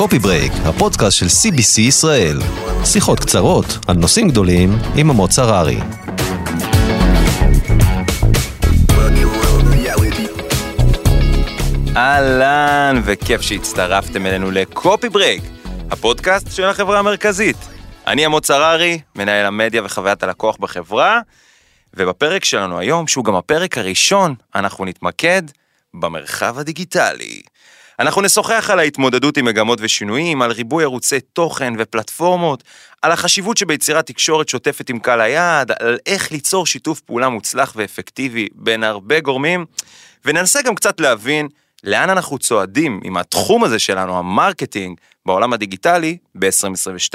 Coffee Break, הפודקאסט של CBC ישראל. שיחות קצרות על נושאים גדולים עם עמוס הררי. אהלן, וכיף שהצטרפתם אלינו ל Coffee Break, הפודקאסט של החברה המרכזית. אני עמוס הררי, מנהל המדיה וחוויית הלקוח בחברה, ובפרק שלנו היום, שהוא גם הפרק הראשון, אנחנו נתמקד במרחב הדיגיטלי. אנחנו נשוחח על ההתמודדות עם מגמות ושינויים, על ריבוי ערוצי תוכן ופלטפורמות, על החשיבות שביצירת תקשורת שוטפת עם קהל היעד, על איך ליצור שיתוף פעולה מוצלח ואפקטיבי בין הרבה גורמים, וננסה גם קצת להבין לאן אנחנו צועדים עם התחום הזה שלנו, ה marketing, בעולם הדיגיטלי ב-2022.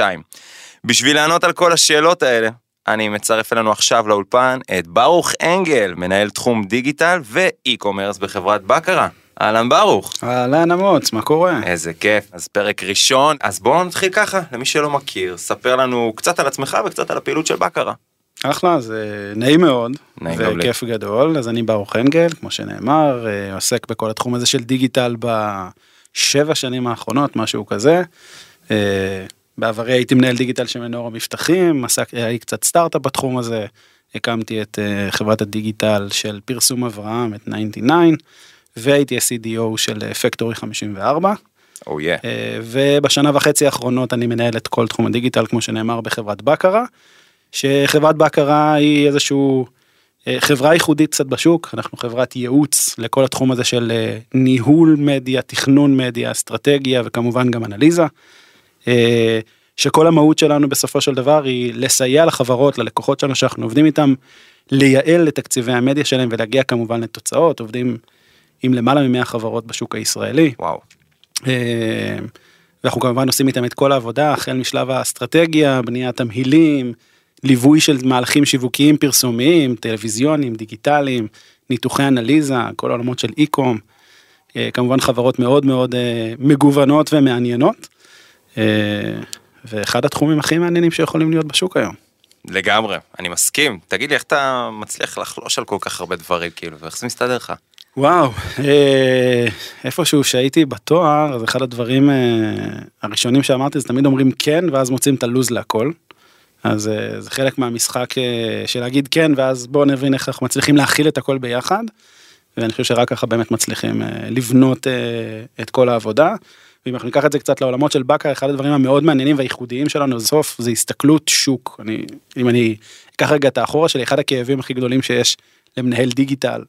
בשביל לענות על כל השאלות האלה, אני מצרף אלינו עכשיו לאולפן את ברוך אנגל, מנהל תחום דיגיטל ו e-commerce בחברת בקרה. אהלן ברוך. אהלן אמוץ, מה קורה? איזה כיף. אז פרק ראשון, אז בואו נתחיל ככה, למי שלא מכיר, ספר לנו קצת על עצמך וקצת על הפעילות של בקרה. אחלה, זה נעים מאוד, נעים. וכיף גדול, אז אני ברוך אנגל, כמו שנאמר, אה, עוסק בכל התחום הזה של דיגיטל בשבע שנים האחרונות, משהו כזה. אה, בעברי הייתי מנהל דיגיטל של מנור המבטחים, עסק, היה לי קצת סטארט-אפ בתחום הזה, הקמתי את אה, חברת הדיגיטל של פרסום אברהם, את 99, והייתי ה-CDO של פקטורי 54. או יא. אה, ובשנה וחצי האחרונות אני מנהל את כל תחום הדיגיטל כמו שנאמר בחברת בקרה. שחברת בקרה היא איזשהו אה, חברה ייחודית קצת בשוק אנחנו חברת ייעוץ לכל התחום הזה של אה, ניהול מדיה תכנון מדיה אסטרטגיה וכמובן גם אנליזה. שכל המהות שלנו בסופו של דבר היא לסייע לחברות ללקוחות שלנו שאנחנו עובדים איתם לייעל את תקציבי המדיה שלהם ולהגיע כמובן לתוצאות עובדים עם למעלה מ-100 חברות בשוק הישראלי. וואו. אה, ואנחנו כמובן עושים איתם את כל העבודה החל משלב האסטרטגיה בניית תמהילים ליווי של מהלכים שיווקיים פרסומיים טלוויזיונים דיגיטליים ניתוחי אנליזה כל העולמות של אי-קום אה, כמובן חברות מאוד מאוד אה, מגוונות ומעניינות. ואחד התחומים הכי מעניינים שיכולים להיות בשוק היום. לגמרי, אני מסכים. תגיד לי, איך אתה מצליח לחלוש על כל כך הרבה דברים, כאילו, ואיך זה מסתדר לך? וואו, אה, איפשהו שהייתי בתואר, אז אחד הדברים אה, הראשונים שאמרתי זה תמיד אומרים כן ואז מוצאים את הלוז להכל. אז אה, זה חלק מהמשחק אה, של להגיד כן ואז בואו נבין איך אנחנו מצליחים להכיל את הכל ביחד. ואני חושב שרק ככה באמת מצליחים אה, לבנות אה, את כל העבודה. ואם אנחנו ניקח את זה קצת לעולמות של באקה, אחד הדברים המאוד מעניינים והייחודיים שלנו בסוף זה הסתכלות שוק. אני, אם אני אקח רגע את האחורה שלי, אחד הכאבים הכי גדולים שיש למנהל דיגיטל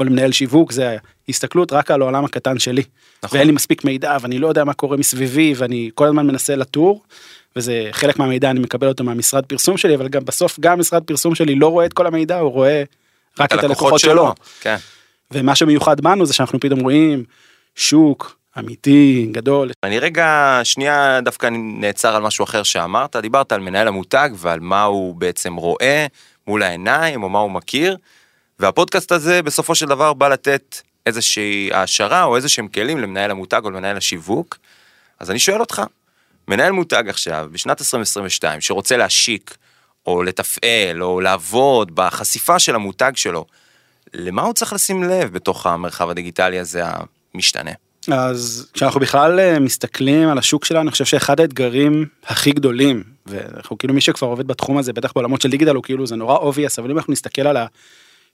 או למנהל שיווק זה הסתכלות רק על העולם הקטן שלי. נכון. ואין לי מספיק מידע ואני לא יודע מה קורה מסביבי ואני כל הזמן מנסה לטור. וזה חלק מהמידע אני מקבל אותו מהמשרד פרסום שלי אבל גם בסוף גם משרד פרסום שלי לא רואה את כל המידע הוא רואה רק את הלקוחות שלו. כן. ומה שמיוחד בנו זה שאנחנו פתאום רואים שוק אמיתי גדול אני רגע שנייה דווקא נעצר על משהו אחר שאמרת, דיברת על מנהל המותג ועל מה הוא בעצם רואה מול העיניים או מה הוא מכיר, והפודקאסט הזה בסופו של דבר בא לתת איזושהי העשרה או איזה שהם כלים למנהל המותג או למנהל השיווק. אז אני שואל אותך, מנהל מותג עכשיו בשנת 2022 שרוצה להשיק או לתפעל או לעבוד בחשיפה של המותג שלו, למה הוא צריך לשים לב בתוך המרחב הדיגיטלי הזה המשתנה? אז כשאנחנו בכלל אה, מסתכלים על השוק שלנו אני חושב שאחד האתגרים הכי גדולים ואנחנו כאילו מי שכבר עובד בתחום הזה בטח בעולמות של דיגיטל הוא כאילו זה נורא obvious אבל אם אנחנו נסתכל על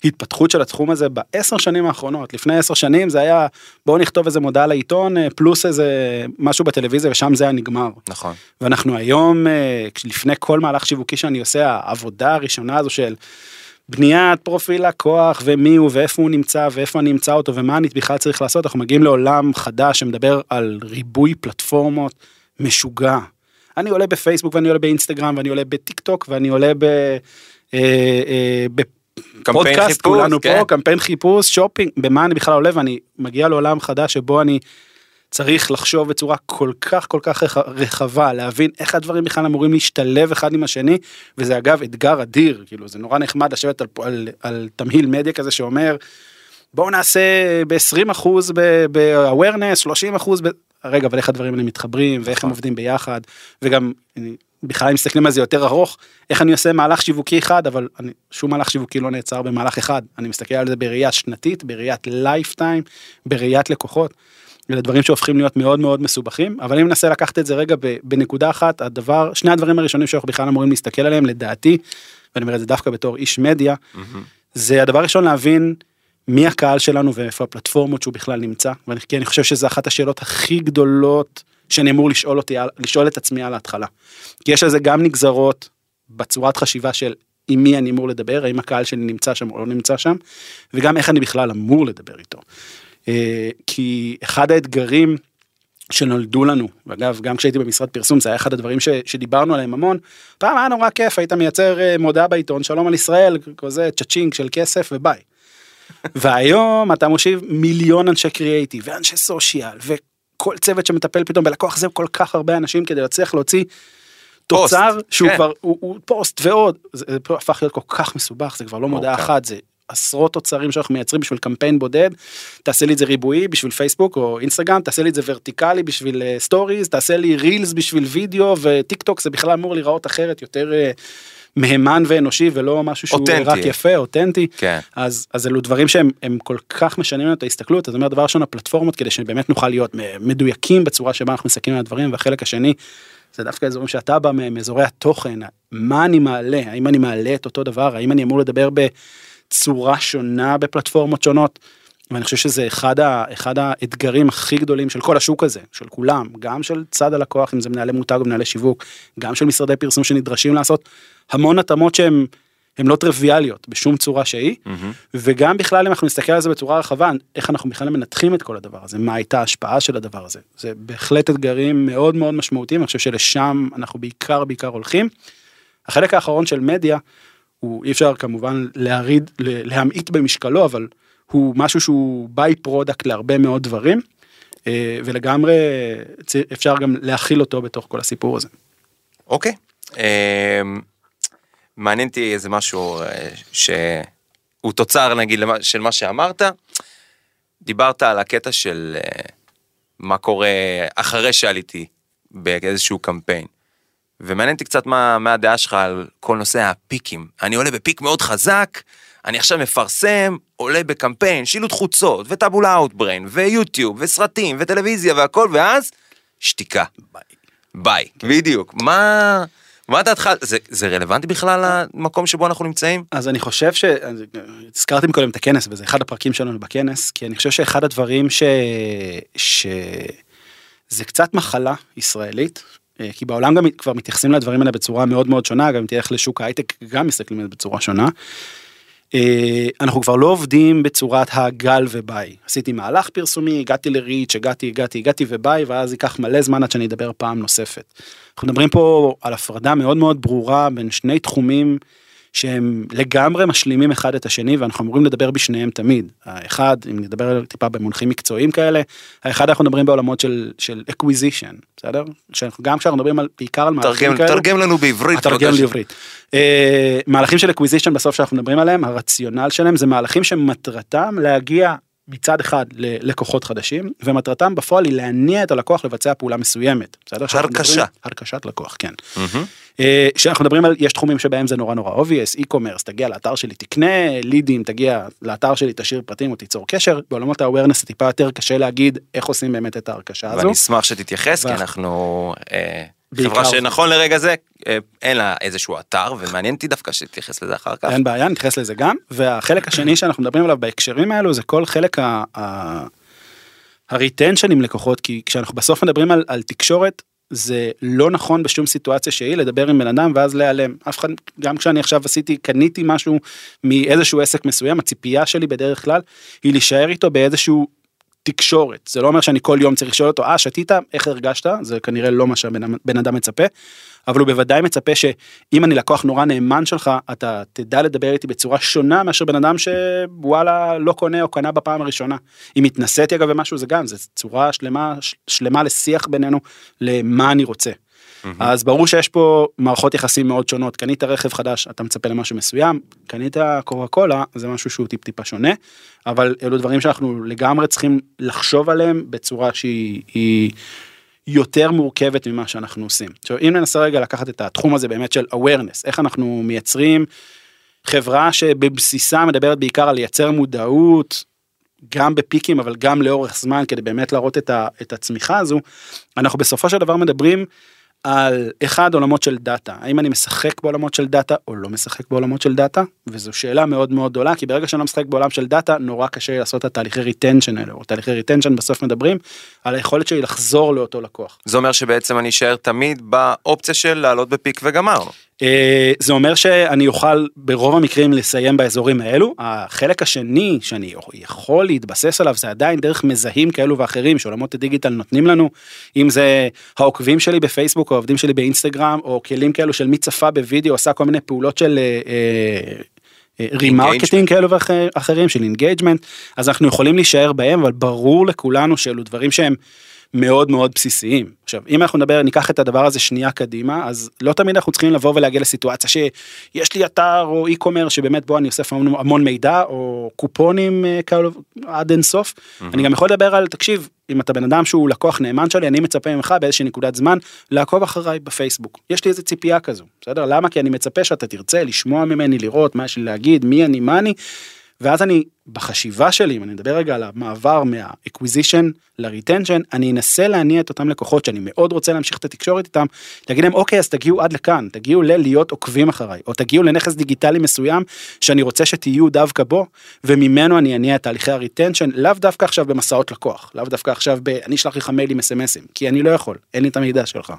ההתפתחות של התחום הזה בעשר שנים האחרונות לפני עשר שנים זה היה בואו נכתוב איזה מודעה לעיתון אה, פלוס איזה משהו בטלוויזיה ושם זה היה נגמר נכון. ואנחנו היום אה, לפני כל מהלך שיווקי שאני עושה העבודה הראשונה הזו של בניית פרופיל לקוח ומי הוא ואיפה הוא נמצא ואיפה אני אמצא אותו ומה אני בכלל צריך לעשות אנחנו מגיעים לעולם חדש שמדבר על ריבוי פלטפורמות משוגע. אני עולה בפייסבוק ואני עולה באינסטגרם ואני עולה בטיק טוק ואני עולה ב... אה, אה, בפודקאסט כולנו כן. פה קמפיין חיפוש שופינג במה אני בכלל עולה ואני מגיע לעולם חדש שבו אני צריך לחשוב בצורה כל כך כל כך רח- רחבה להבין איך הדברים בכלל אמורים להשתלב אחד עם השני וזה אגב אתגר אדיר כאילו זה נורא נחמד לשבת על, על, על תמהיל מדיה כזה שאומר בואו נעשה ב-20 אחוז ב-awareness 30 אחוז ב... רגע אבל איך הדברים האלה מתחברים ואיך הם נכון. עובדים ביחד וגם בכלל אם מסתכלים על זה יותר ארוך, איך אני עושה מהלך שיווקי אחד, אבל אני, שום מהלך שיווקי לא נעצר במהלך אחד. אני מסתכל על זה בראייה שנתית, בראיית lifetime, בראיית לקוחות. אלה דברים שהופכים להיות מאוד מאוד מסובכים, אבל אני מנסה לקחת את זה רגע בנקודה אחת, הדבר, שני הדברים הראשונים שאנחנו בכלל אמורים להסתכל עליהם, לדעתי, ואני אומר את זה דווקא בתור איש מדיה, mm-hmm. זה הדבר ראשון להבין מי הקהל שלנו ואיפה הפלטפורמות שהוא בכלל נמצא, כי אני חושב שזה אחת השאלות הכי גדולות שאני אמור לשאול אותי, לשאול את עצמי על ההתחלה. כי יש לזה גם נגזרות בצורת חשיבה של עם מי אני אמור לדבר, האם הקהל שלי נמצא שם או לא נמצא שם, וגם איך אני בכלל אמור לדבר איתו. אה, כי אחד האתגרים שנולדו לנו, ואגב, גם כשהייתי במשרד פרסום, זה היה אחד הדברים ש, שדיברנו עליהם המון. פעם היה נורא כיף, היית מייצר אה, מודעה בעיתון, שלום על ישראל, כזה צ'צ'ינג של כסף וביי. והיום אתה מושיב מיליון אנשי קריאייטיב ואנשי social וכל צוות שמטפל פתאום בלקוח זה כל כך הרבה אנשים כדי להצליח להוציא תוצר פוסט, שהוא כן. כבר הוא, הוא פוסט ועוד זה, זה הפך להיות כל כך מסובך זה כבר לא מודעה אחת זה עשרות תוצרים שאנחנו מייצרים בשביל קמפיין בודד, תעשה לי את זה ריבועי בשביל פייסבוק או אינסטגרם, תעשה לי את זה ורטיקלי בשביל stories, uh, תעשה לי reels בשביל וידאו וטיק טוק זה בכלל אמור להיראות אחרת יותר uh, מהימן ואנושי ולא משהו שהוא אותנטי. רק יפה, אותנטי. כן. אז, אז אלו דברים שהם כל כך משנים לנו את ההסתכלות, אז אומר דבר ראשון הפלטפורמות כדי שבאמת נוכל להיות מדויקים בצורה שבה אנחנו מסתכלים על הדברים, והחלק השני זה דווקא אזורים שאתה בא מהם, אזורי התוכן, מה אני מעלה, האם אני מעלה את אותו דבר, האם אני אמור לדבר ב... צורה שונה בפלטפורמות שונות. ואני חושב שזה אחד, ה, אחד האתגרים הכי גדולים של כל השוק הזה, של כולם, גם של צד הלקוח, אם זה מנהלי מותג או מנהלי שיווק, גם של משרדי פרסום שנדרשים לעשות המון התאמות שהן לא טריוויאליות בשום צורה שהיא, mm-hmm. וגם בכלל אם אנחנו נסתכל על זה בצורה רחבה, איך אנחנו בכלל מנתחים את כל הדבר הזה, מה הייתה ההשפעה של הדבר הזה. זה בהחלט אתגרים מאוד מאוד משמעותיים, אני חושב שלשם אנחנו בעיקר בעיקר הולכים. החלק האחרון של מדיה, הוא אי אפשר כמובן להוריד, להמעיט במשקלו, אבל הוא משהו שהוא by-product להרבה מאוד דברים, אה, ולגמרי אפשר גם להכיל אותו בתוך כל הסיפור הזה. אוקיי. אה, מעניין אותי איזה משהו אה, שהוא תוצר נגיד של מה שאמרת. דיברת על הקטע של מה קורה אחרי שעליתי באיזשהו קמפיין. ומעניין אותי קצת מה, מה הדעה שלך על כל נושא הפיקים. אני עולה בפיק מאוד חזק, אני עכשיו מפרסם, עולה בקמפיין, שילוט חוצות, וטאבולה אאוטבריין, ויוטיוב, וסרטים, וטלוויזיה והכל, ואז שתיקה. ביי. ביי, בדיוק. מה... מה דעתך, זה, זה רלוונטי בכלל למקום שבו אנחנו נמצאים? אז אני חושב ש... הזכרתם קודם את הכנס וזה אחד הפרקים שלנו בכנס, כי אני חושב שאחד הדברים ש... ש... זה קצת מחלה ישראלית, כי בעולם גם כבר מתייחסים לדברים האלה בצורה מאוד מאוד שונה, גם אם תלך לשוק ההייטק גם מסתכלים על זה בצורה שונה. אה, אנחנו כבר לא עובדים בצורת הגל וביי. עשיתי מהלך פרסומי, הגעתי ל reach, הגעתי, הגעתי, הגעתי וביי, ואז ייקח מלא זמן עד שאני אדבר פעם נוספת. אנחנו מדברים פה על הפרדה מאוד מאוד ברורה בין שני תחומים שהם לגמרי משלימים אחד את השני ואנחנו אמורים לדבר בשניהם תמיד. האחד, אם נדבר טיפה במונחים מקצועיים כאלה, האחד אנחנו מדברים בעולמות של, של acquisition, בסדר? שאנחנו, גם כשאנחנו מדברים על, בעיקר על מהלכים כאלה. תרגם לנו בעברית. תרגם לעברית. Uh, מהלכים של acquisition בסוף שאנחנו מדברים עליהם, הרציונל שלהם זה מהלכים שמטרתם להגיע מצד אחד ללקוחות חדשים ומטרתם בפועל היא להניע את הלקוח לבצע פעולה מסוימת. הרכשה. הרכשת לקוח כן. כשאנחנו מדברים על יש תחומים שבהם זה נורא נורא obvious e-commerce תגיע לאתר שלי תקנה לידים תגיע לאתר שלי תשאיר פרטים או תיצור קשר בעולמות ה-awareness טיפה יותר קשה להגיד איך עושים באמת את ההרכשה הזו. ואני אשמח שתתייחס כי אנחנו. אה, חברה שנכון לרגע זה אה, אין לה איזשהו אתר ומעניין אותי דווקא שתתייחס לזה אחר כך. אין בעיה נתייחס לזה גם והחלק השני שאנחנו מדברים עליו בהקשרים האלו זה כל חלק ה... הריטנשן עם לקוחות כי כשאנחנו בסוף מדברים על, על תקשורת זה לא נכון בשום סיטואציה שהיא לדבר עם בן אדם ואז להיעלם. אף אחד גם כשאני עכשיו עשיתי קניתי משהו מאיזשהו עסק מסוים הציפייה שלי בדרך כלל היא להישאר איתו באיזשהו תקשורת. זה לא אומר שאני כל יום צריך לשאול אותו אה שתית? איך הרגשת? זה כנראה לא מה שהבן אדם מצפה אבל הוא בוודאי מצפה שאם אני לקוח נורא נאמן שלך אתה תדע לדבר איתי בצורה שונה מאשר בן אדם שוואלה לא קונה או קנה בפעם הראשונה. אם התנסיתי אגב במשהו זה גם זה צורה שלמה שלמה לשיח בינינו למה אני רוצה. Mm-hmm. אז ברור שיש פה מערכות יחסים מאוד שונות קנית רכב חדש אתה מצפה למשהו מסוים קנית קוקה קולה זה משהו שהוא טיפ טיפה שונה אבל אלו דברים שאנחנו לגמרי צריכים לחשוב עליהם בצורה שהיא. יותר מורכבת ממה שאנחנו עושים. עכשיו אם ננסה רגע לקחת את התחום הזה באמת של awareness, איך אנחנו מייצרים חברה שבבסיסה מדברת בעיקר על לייצר מודעות, גם בפיקים אבל גם לאורך זמן כדי באמת להראות את, ה, את הצמיחה הזו, אנחנו בסופו של דבר מדברים על אחד עולמות של דאטה האם אני משחק בעולמות של דאטה או לא משחק בעולמות של דאטה וזו שאלה מאוד מאוד גדולה כי ברגע שאני לא משחק בעולם של דאטה נורא קשה לעשות את התהליכי retention האלה או תהליכי retention בסוף מדברים על היכולת שלי לחזור לאותו לקוח. זה אומר שבעצם אני אשאר תמיד באופציה של לעלות ב peak וגמרנו. אה, זה אומר שאני אוכל ברוב המקרים לסיים באזורים האלו. החלק השני שאני יכול להתבסס עליו זה עדיין דרך מזהים כאלו ואחרים שעולמות הדיגיטל נותנים לנו, אם זה העוקבים שלי בפייסבוק העוקבים שלי באינסטגרם או כלים כאלו של מי צפה בווידאו עשה כל מיני פעולות של remarketing אה, אה, כאלו ואחרים של engagement אז אנחנו יכולים להישאר בהם אבל ברור לכולנו שאלו דברים שהם מאוד מאוד בסיסיים. עכשיו, אם אנחנו נדבר, ניקח את הדבר הזה שנייה קדימה, אז לא תמיד אנחנו צריכים לבוא ולהגיע לסיטואציה שיש לי אתר או e-commerce שבאמת בו אני אוסף המון, המון מידע, או קופונים אה, כאלו עד אינסוף. Mm-hmm. אני גם יכול לדבר על, תקשיב, אם אתה בן אדם שהוא לקוח נאמן שלי, אני מצפה ממך באיזושהי נקודת זמן לעקוב אחריי בפייסבוק. יש לי איזה ציפייה כזו, בסדר? למה? כי אני מצפה שאתה תרצה לשמוע ממני, לראות מה יש לי להגיד, מי אני, מה אני. ואז אני בחשיבה שלי אם אני מדבר רגע על המעבר מה acquisition ל retention אני אנסה להניע את אותם לקוחות שאני מאוד רוצה להמשיך את התקשורת איתם להגיד להם אוקיי אז תגיעו עד לכאן תגיעו ללהיות עוקבים אחריי או תגיעו לנכס דיגיטלי מסוים שאני רוצה שתהיו דווקא בו וממנו אני אניע את תהליכי הריטנשן לאו דווקא עכשיו במסעות לקוח לאו דווקא עכשיו ב... אני אשלח לך מיילים אסמסים כי אני לא יכול אין לי את המידע שלך.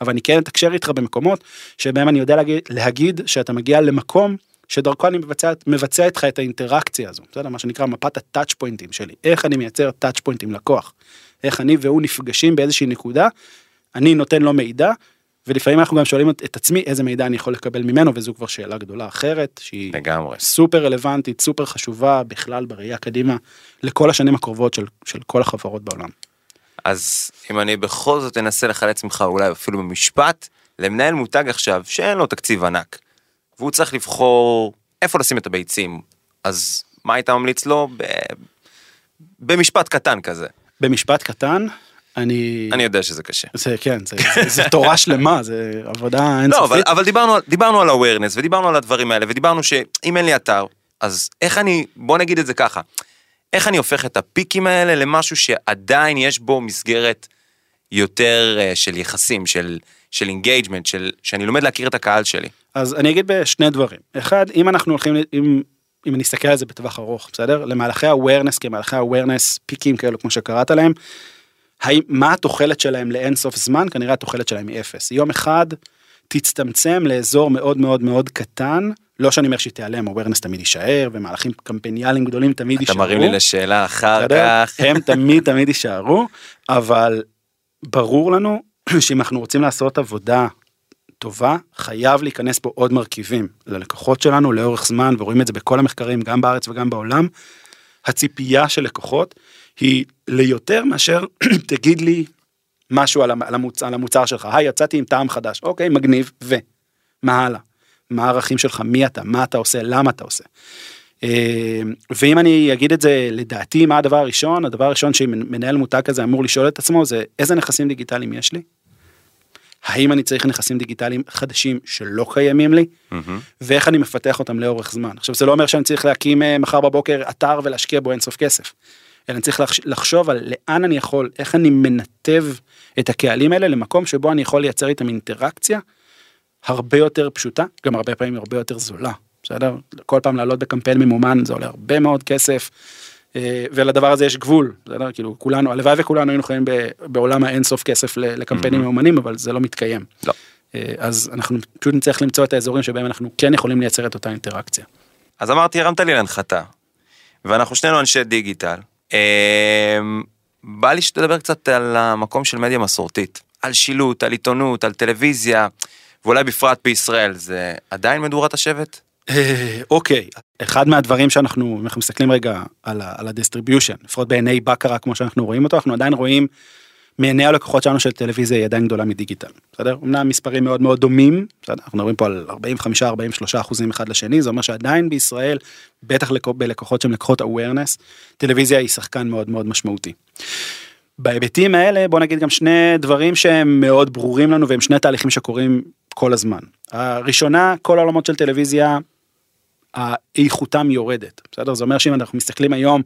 אבל אני כן אתקשר איתך במקומות שבהם אני יודע להגיד, להגיד שאתה מגיע למקום שדרכו אני מבצע, מבצע איתך את האינטראקציה הזו, בסדר? מה שנקרא מפת הטאצ' פוינטים שלי, איך אני מייצר טאצ' פוינטים לקוח, איך אני והוא נפגשים באיזושהי נקודה, אני נותן לו מידע, ולפעמים אנחנו גם שואלים את עצמי איזה מידע אני יכול לקבל ממנו, וזו כבר שאלה גדולה אחרת, שהיא לגמרי. סופר רלוונטית, סופר חשובה בכלל בראייה קדימה, לכל השנים הקרובות של, של כל החברות בעולם. אז אם אני בכל זאת אנסה לחלץ ממך אולי אפילו במשפט, למנהל מותג עכשיו שאין לו תקציב ענק. והוא צריך לבחור איפה לשים את הביצים. אז מה היית ממליץ לו? ב... במשפט קטן כזה. במשפט קטן? אני... אני יודע שזה קשה. זה כן, זה, זה, זה תורה שלמה, זה עבודה אינסופית. לא, אבל, אבל דיברנו, דיברנו על awareness ודיברנו על הדברים האלה ודיברנו שאם אין לי אתר, אז איך אני, בוא נגיד את זה ככה, איך אני הופך את הפיקים האלה למשהו שעדיין יש בו מסגרת יותר uh, של יחסים, של, של engagement, של, שאני לומד להכיר את הקהל שלי. אז אני אגיד בשני דברים. אחד, אם אנחנו הולכים, אם, אם אני אסתכל על זה בטווח ארוך, בסדר? למהלכי ה-awareness כמהלכי ה-awareness פיקים כאלו כמו שקראת להם, האם, מה התוחלת שלהם לאין סוף זמן? כנראה התוחלת שלהם היא אפס. יום אחד תצטמצם לאזור מאוד מאוד מאוד קטן, לא שאני אומר שהיא תיעלם, awareness תמיד יישאר, ומהלכים קמפניאליים גדולים תמיד יישארו. אתה מרים לי לשאלה אחר כך. הם תמיד תמיד יישארו, אבל ברור לנו שאם אנחנו רוצים לעשות עבודה טובה, חייב להיכנס פה עוד מרכיבים ללקוחות שלנו לאורך זמן, ורואים את זה בכל המחקרים, גם בארץ וגם בעולם. הציפייה של לקוחות היא ליותר מאשר תגיד לי משהו על המוצר, על המוצר שלך, היי יצאתי עם טעם חדש, אוקיי מגניב, ומה הלאה? מה הערכים שלך, מי אתה, מה אתה עושה, למה אתה עושה. אה, ואם אני אגיד את זה לדעתי מה הדבר הראשון, הדבר הראשון שמנהל מותג כזה אמור לשאול את עצמו זה איזה נכסים דיגיטליים יש לי, האם אני צריך נכסים דיגיטליים חדשים שלא קיימים לי, mm-hmm. ואיך אני מפתח אותם לאורך זמן. עכשיו זה לא אומר שאני צריך להקים אה, מחר בבוקר אתר ולהשקיע בו אינסוף כסף, אלא אני צריך לחשוב על לאן אני יכול, איך אני מנתב את הקהלים האלה למקום שבו אני יכול לייצר איתם אינטראקציה הרבה יותר פשוטה, גם הרבה פעמים הרבה יותר זולה, בסדר? כל פעם לעלות בקמפיין ממומן זה עולה הרבה מאוד כסף. אה, ולדבר הזה יש גבול, בסדר? כאילו כולנו, הלוואי וכולנו היינו חיים בעולם האין סוף כסף לקמפיינים ממומנים, אבל זה לא מתקיים. לא. אה, אז אנחנו פשוט נצטרך למצוא את האזורים שבהם אנחנו כן יכולים לייצר את אותה אינטראקציה. אז אמרתי, הרמת לי להנחתה, ואנחנו שנינו אנשי דיגיטל. אה, בא לי שתדבר קצת על המקום של מדיה מסורתית, על שילוט, על עיתונות, על טלוויזיה, ואולי בפרט בישראל, זה עדיין מדורת השבט? אה, אוקיי, אחד מהדברים שאנחנו, אם אנחנו מסתכלים רגע על ה distribution, לפחות בעיני בקרה כמו שאנחנו רואים אותו, אנחנו עדיין רואים מעיני הלקוחות שלנו של טלוויזיה היא עדיין גדולה מדיגיטל, בסדר? אמנם מספרים מאוד מאוד דומים, בסדר? אנחנו מדברים פה על 45-43 אחוזים אחד לשני, זה אומר שעדיין בישראל, בטח בלקוחות שהם לקוחות awareness, טלוויזיה היא שחקן מאוד מאוד משמעותי. בהיבטים האלה בוא נגיד גם שני דברים שהם מאוד ברורים לנו והם שני תהליכים שקורים כל הזמן. הראשונה כל העולמות של טלוויזיה איכותם יורדת בסדר? זה אומר שאם אנחנו מסתכלים היום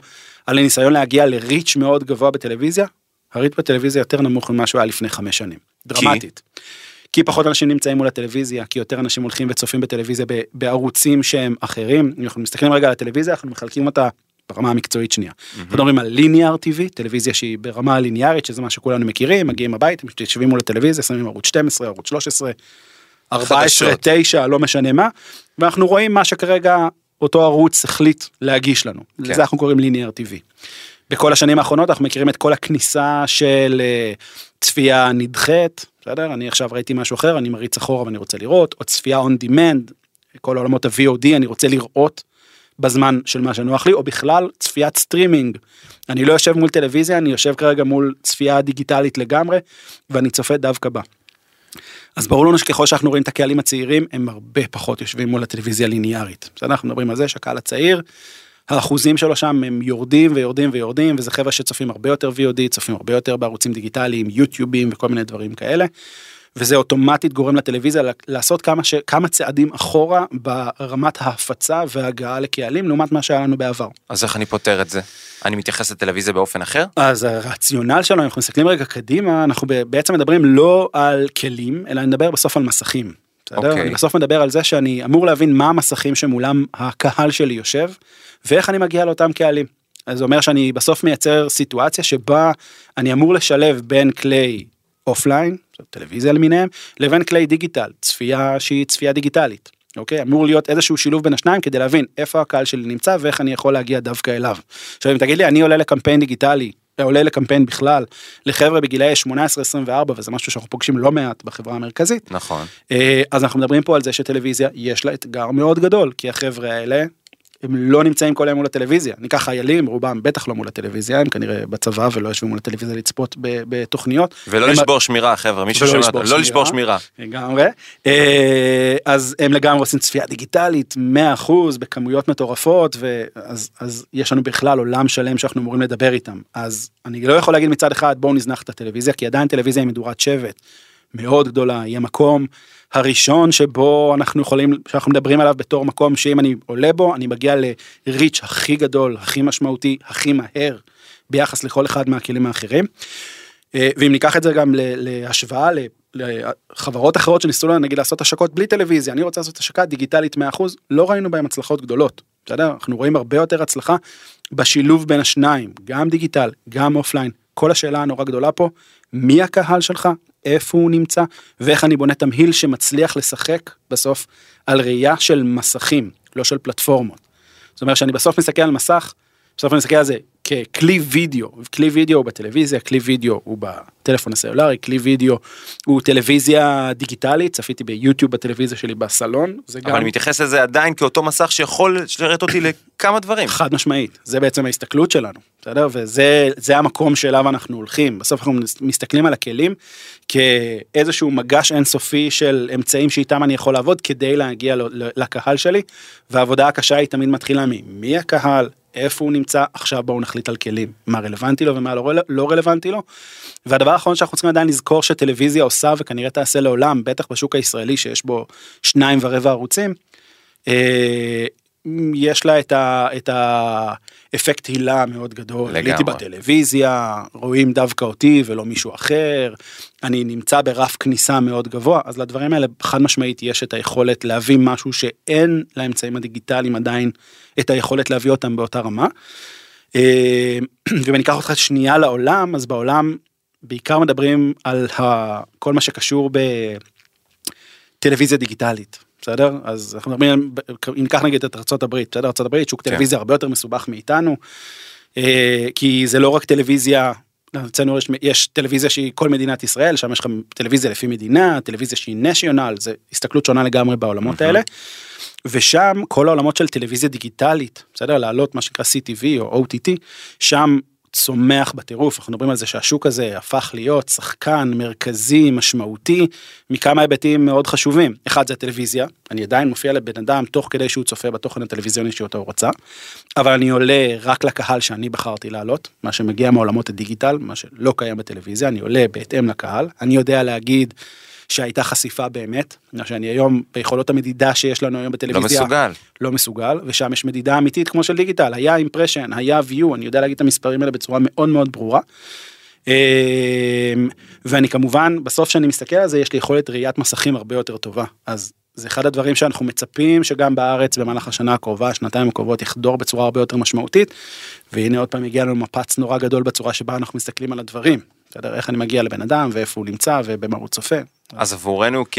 על הניסיון להגיע לריץ' מאוד גבוה בטלוויזיה הריץ' בטלוויזיה יותר נמוך ממה שהוא היה לפני חמש שנים. דרמטית. כי פחות אנשים נמצאים מול הטלוויזיה כי יותר אנשים הולכים וצופים בטלוויזיה בערוצים שהם אחרים. אם אנחנו מסתכלים רגע על הטלוויזיה אנחנו מחלקים אותה ברמה המקצועית שנייה. אנחנו מדברים על ליניאר TV, טלוויזיה שהיא ברמה ליניארית, שזה מה שכולנו מכירים, מגיעים הביתה, יושבים מול הטלוויזיה, שמים ערוץ 12, ערוץ 13, 14, 9, לא משנה מה, ואנחנו רואים מה שכרגע אותו ערוץ החליט להגיש לנו. כן. לזה אנחנו קוראים linear TV. בכל השנים האחרונות אנחנו מכירים את כל הכניסה של אה, צפייה נדחית, בסדר? אני עכשיו ראיתי משהו אחר, אני מריץ אחורה ואני רוצה לראות, או צפייה on demand, כל העולמות ה-VOD, אני רוצה לראות בזמן של מה שנוח לי, או בכלל צפיית סטרימינג. אני לא יושב מול טלוויזיה, אני יושב כרגע מול צפייה דיגיטלית לגמרי, ואני צופה דווקא בה. אז ברור לנו שככל שאנחנו רואים את הקהלים הצעירים, הם הרבה פחות יושבים מול הטלוויזיה הליניארית. בסדר, אנחנו מדברים על זה שהקהל הצעיר, האחוזים שלו שם הם יורדים ויורדים ויורדים, וזה חבר'ה שצופים הרבה יותר VOD, צופים הרבה יותר בערוצים דיגיטליים, יוטיובים וכל מיני דברים כאלה. וזה אוטומטית גורם לטלוויזיה לעשות כמה, ש... כמה צעדים אחורה ברמת ההפצה והגעה לקהלים לעומת מה שהיה לנו בעבר. אז איך אני פותר את זה? אני מתייחס לטלוויזיה באופן אחר? אז הרציונל שלנו, אנחנו מסתכלים רגע קדימה, אנחנו בעצם מדברים לא על כלים, אלא נדבר בסוף על מסכים. בסדר? Okay. אוקיי. אני בסוף מדבר על זה שאני אמור להבין מה המסכים שמולם הקהל שלי יושב, ואיך אני מגיע לאותם קהלים. אז זה אומר שאני בסוף מייצר סיטואציה שבה אני אמור לשלב בין כלי אופליין, טלוויזיה למיניהם, לבין כלי דיגיטל, צפייה שהיא צפייה דיגיטלית. אוקיי? אמור להיות איזשהו שילוב בין השניים כדי להבין איפה הקהל שלי נמצא ואיך אני יכול להגיע דווקא אליו. עכשיו אם תגיד לי אני עולה לקמפיין דיגיטלי, עולה לקמפיין בכלל, לחבר'ה בגילאי 18-24 וזה משהו שאנחנו פוגשים לא מעט בחברה המרכזית. נכון. אה, אז אנחנו מדברים פה על זה שטלוויזיה יש לה אתגר מאוד גדול כי החבר'ה האלה הם לא נמצאים כל היום מול הטלוויזיה. ניקח חיילים, רובם בטח לא מול הטלוויזיה, הם כנראה בצבא ולא יושבים מול הטלוויזיה לצפות בתוכניות. ולא לשבור שמירה חבר'ה, מי ששומע אותנו, לא לשבור שמירה. לגמרי. אה, אז הם לגמרי עושים צפייה דיגיטלית, 100% בכמויות מטורפות, ואז יש לנו בכלל עולם שלם שאנחנו אמורים לדבר איתם. אז אני לא יכול להגיד מצד אחד בואו נזנח את הטלוויזיה, כי עדיין טלוויזיה היא מדורת שבט. מאוד גדולה, יהיה מקום הראשון שבו אנחנו יכולים, שאנחנו מדברים עליו בתור מקום שאם אני עולה בו, אני מגיע ל reach הכי גדול, הכי משמעותי, הכי מהר, ביחס לכל אחד מהכלים האחרים. אה, ואם ניקח את זה גם להשוואה לחברות אחרות שניסו לנו נגיד לעשות השקות בלי טלוויזיה, אני רוצה לעשות השקה דיגיטלית 100%, לא ראינו בהם הצלחות גדולות. בסדר? אנחנו רואים הרבה יותר הצלחה בשילוב בין השניים, גם דיגיטל, גם אופליין. כל השאלה הנורא גדולה פה, מי הקהל שלך, איפה הוא נמצא, ואיך אני בונה תמהיל שמצליח לשחק בסוף על ראייה של מסכים, לא של פלטפורמות. זאת אומרת שאני בסוף מסתכל על מסך, בסוף אני מסתכל על זה ככלי וידאו, כלי וידאו הוא בטלוויזיה, כלי וידאו הוא בטלפון הסלולרי, כלי וידאו הוא טלוויזיה דיגיטלית, צפיתי ביוטיוב בטלוויזיה שלי בסלון, זה גם... אבל אני מתייחס לזה עדיין כאותו מסך שיכול לשרת אותי לכמה דברים. חד משמעית, זה בעצם ההסתכלות שלנו, בסדר? וזה המקום שאליו אנחנו הולכים, בסוף אנחנו מסתכלים על הכלים כאיזשהו מגש אינסופי של אמצעים שאיתם אני יכול לעבוד כדי להגיע לקהל שלי, והעבודה הקשה היא תמיד מתחילה ממי הקהל, איפה הוא נמצא, עכשיו בואו נחליט על כלים, מה רלוונטי לו ומה לא, לא רלוונטי לו. והדבר האחרון שאנחנו צריכים עדיין לזכור שטלוויזיה עושה וכנראה תעשה לעולם, בטח בשוק הישראלי שיש בו שניים ורבע ערוצים, אה, יש לה את, ה, את האפקט הילה מאוד גדול. לגמרי. עליתי בטלוויזיה, רואים דווקא אותי ולא מישהו אחר, אני נמצא ברף כניסה מאוד גבוה, אז לדברים האלה חד משמעית יש את היכולת להביא משהו שאין לאמצעים הדיגיטליים עדיין את היכולת להביא אותם באותה רמה. אה, ואם אני אקח אותך שנייה לעולם, אז בעולם בעיקר מדברים על כל מה שקשור בטלוויזיה דיגיטלית. בסדר? אז אנחנו מדברים, אם ניקח נגיד את ארה"ב, בסדר? ארה"ב שוק כן. טלוויזיה הרבה יותר מסובך מאיתנו, אה, כי זה לא רק טלוויזיה, אצלנו יש, יש טלוויזיה שהיא כל מדינת ישראל, שם יש לך טלוויזיה לפי מדינה, טלוויזיה שהיא נשיונל, זה הסתכלות שונה לגמרי בעולמות האלה. ושם כל העולמות של טלוויזיה דיגיטלית, בסדר? לעלות מה שנקרא CTV או OTT, שם צומח בטירוף, אנחנו מדברים על זה שהשוק הזה הפך להיות שחקן מרכזי, משמעותי, מכמה היבטים מאוד חשובים. אחד זה הטלוויזיה, אני עדיין מופיע לבן אדם תוך כדי שהוא צופה בתוכן הטלוויזיוני שאותו הוא רצה, אבל אני עולה רק לקהל שאני בחרתי לעלות, מה שמגיע מעולמות הדיגיטל, מה שלא קיים בטלוויזיה, אני עולה בהתאם לקהל, אני יודע להגיד שהייתה חשיפה באמת, שאני היום ביכולות המדידה שיש לנו היום לא בטלוויזיה, מסוגל. לא מסוגל, ושם יש מדידה אמיתית כמו של דיגיטל, היה אימפרשן, היה view, אני יודע להגיד את המספרים האלה בצורה מאוד מאוד ברורה. אמ, ואני כמובן, בסוף שאני מסתכל על זה, יש לי יכולת ראיית מסכים הרבה יותר טובה. אז זה אחד הדברים שאנחנו מצפים שגם בארץ במהלך השנה הקרובה, שנתיים הקרובות, יחדור בצורה הרבה יותר משמעותית. והנה עוד פעם הגיע לנו מפץ נורא גדול בצורה שבה אנחנו מסתכלים על הדברים. בסדר, איך אני מגיע לבן אדם ואיפה הוא נמצא ובמה הוא צופה. אז עבורנו כ...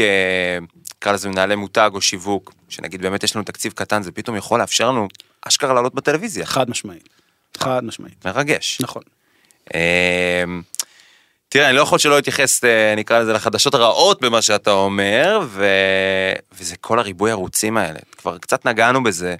נקרא לזה מנהלי מותג או שיווק, שנגיד באמת יש לנו תקציב קטן, זה פתאום יכול לאפשר לנו אשכרה לעלות בטלוויזיה. חד משמעית. חד משמעית. מרגש. נכון. אמ, תראה, אני לא יכול שלא להתייחס, אה, נקרא לזה, לחדשות הרעות במה שאתה אומר, ו... וזה כל הריבוי ערוצים האלה. כבר קצת נגענו בזה,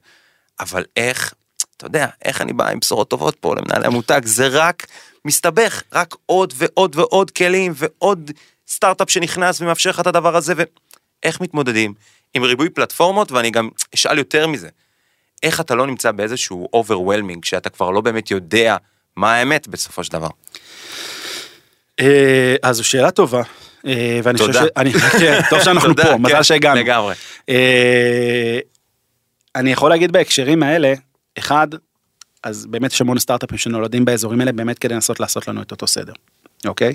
אבל איך, אתה יודע, איך אני בא עם בשורות טובות פה למנהלי המותג, זה רק מסתבך, רק עוד ועוד ועוד כלים ועוד סטארט-אפ שנכנס ומאפשר לך את הדבר הזה, ואיך מתמודדים עם ריבוי פלטפורמות, ואני גם אשאל יותר מזה, איך אתה לא נמצא באיזשהו overwhelming, שאתה כבר לא באמת יודע מה האמת בסופו של דבר. אה, אז זו שאלה טובה. אה, ואני חושב תודה. ש... אני- כן, טוב שאנחנו פה, כן, מזל שהגענו. לגמרי. אה, אני יכול להגיד בהקשרים האלה, אחד, אז באמת יש המון סטארט-אפים שנולדים באזורים האלה באמת כדי לנסות לעשות לנו את אותו סדר, אוקיי?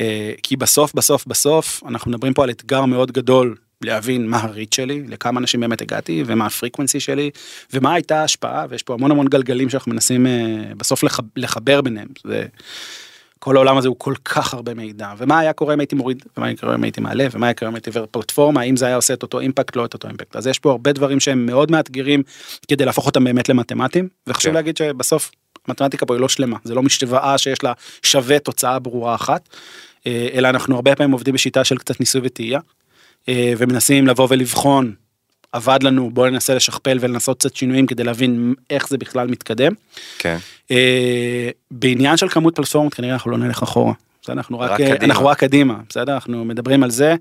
אה, כי בסוף בסוף בסוף אנחנו מדברים פה על אתגר מאוד גדול להבין מה הריט שלי, לכמה אנשים באמת הגעתי ומה הפריקוונסי שלי ומה הייתה ההשפעה ויש פה המון המון גלגלים שאנחנו מנסים אה, בסוף לח- לחבר ביניהם. זה, כל העולם הזה הוא כל כך הרבה מידע ומה היה קורה אם הייתי מוריד ומה היה קורה אם הייתי מעלה ומה היה קורה אם הייתי עובר פלטפורמה האם זה היה עושה את אותו אימפקט לא את אותו אימפקט אז יש פה הרבה דברים שהם מאוד מאתגרים כדי להפוך אותם באמת למתמטיים וחשוב כן. להגיד שבסוף מתמטיקה פה היא לא שלמה זה לא משוואה שיש לה שווה תוצאה ברורה אחת אה, אלא אנחנו הרבה פעמים עובדים בשיטה של קצת ניסוי וטעייה אה, ומנסים לבוא ולבחון עבד לנו בוא ננסה לשכפל ולנסות קצת שינויים כדי להבין איך זה בכלל מתקדם. כן. אה, בעניין של כמות פלטפורמות כנראה אנחנו לא נלך אחורה. בסדר? אנחנו רק, רק אה, קדימה. אנחנו רק קדימה, בסדר? אנחנו מדברים על זה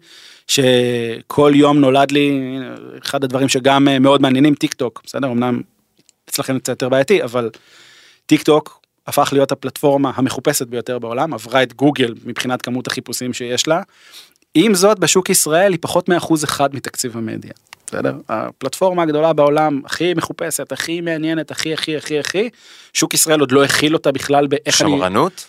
שכל יום נולד לי אחד הדברים שגם אה, מאוד מעניינים טיק טוק, בסדר? אמנם אצלכם קצת יותר בעייתי, אבל טיק טוק הפך להיות הפלטפורמה המחופשת ביותר בעולם, עברה את גוגל מבחינת כמות החיפושים שיש לה. עם זאת בשוק ישראל היא פחות מאחוז אחד מתקציב המדיה. בסדר? הפלטפורמה הגדולה בעולם הכי מחופשת, הכי מעניינת, הכי הכי הכי הכי, שוק ישראל עוד לא הכיל אותה בכלל באיך אני... שמרנות?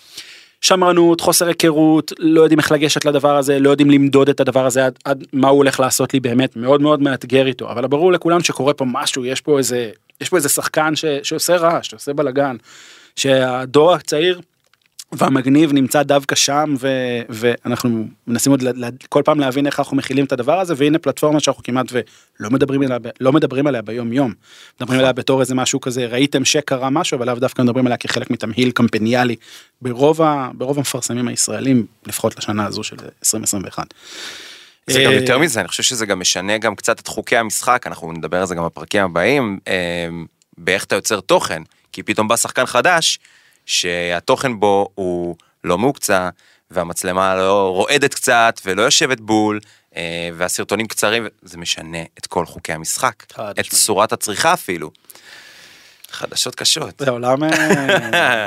שמרנות, חוסר היכרות, לא יודעים איך לגשת לדבר הזה, לא יודעים למדוד את הדבר הזה עד, עד מה הוא הולך לעשות לי באמת, מאוד מאוד מאתגר איתו, אבל ברור לכולם שקורה פה משהו, יש פה איזה, יש פה איזה שחקן ש, שעושה רעש, שעושה בלאגן, שהדור הצעיר והמגניב נמצא דווקא שם ו, ואנחנו מנסים עוד כל פעם להבין איך אנחנו מכילים את הדבר הזה והנה פלטפורמה שאנחנו כמעט ולא מדברים עליה, לא מדברים עליה ביום יום. מדברים עליה בתור איזה משהו כזה ראיתם שקרה משהו אבל לאו דווקא מדברים עליה כחלק מתמהיל קמפניאלי ברוב, ה, ברוב המפרסמים הישראלים לפחות לשנה הזו של 2021. זה גם אה, יותר מזה, אני חושב שזה גם משנה גם קצת את חוקי המשחק, אנחנו נדבר על זה גם בפרקים הבאים, אה, באיך אתה יוצר תוכן, כי פתאום בא שחקן חדש, שהתוכן בו הוא לא מהוקצע, והמצלמה לא רועדת קצת, ולא יושבת בול, אה, והסרטונים קצרים, זה משנה את כל חוקי המשחק, את. צורת הצריכה אפילו. חדשות קשות. זה עולם,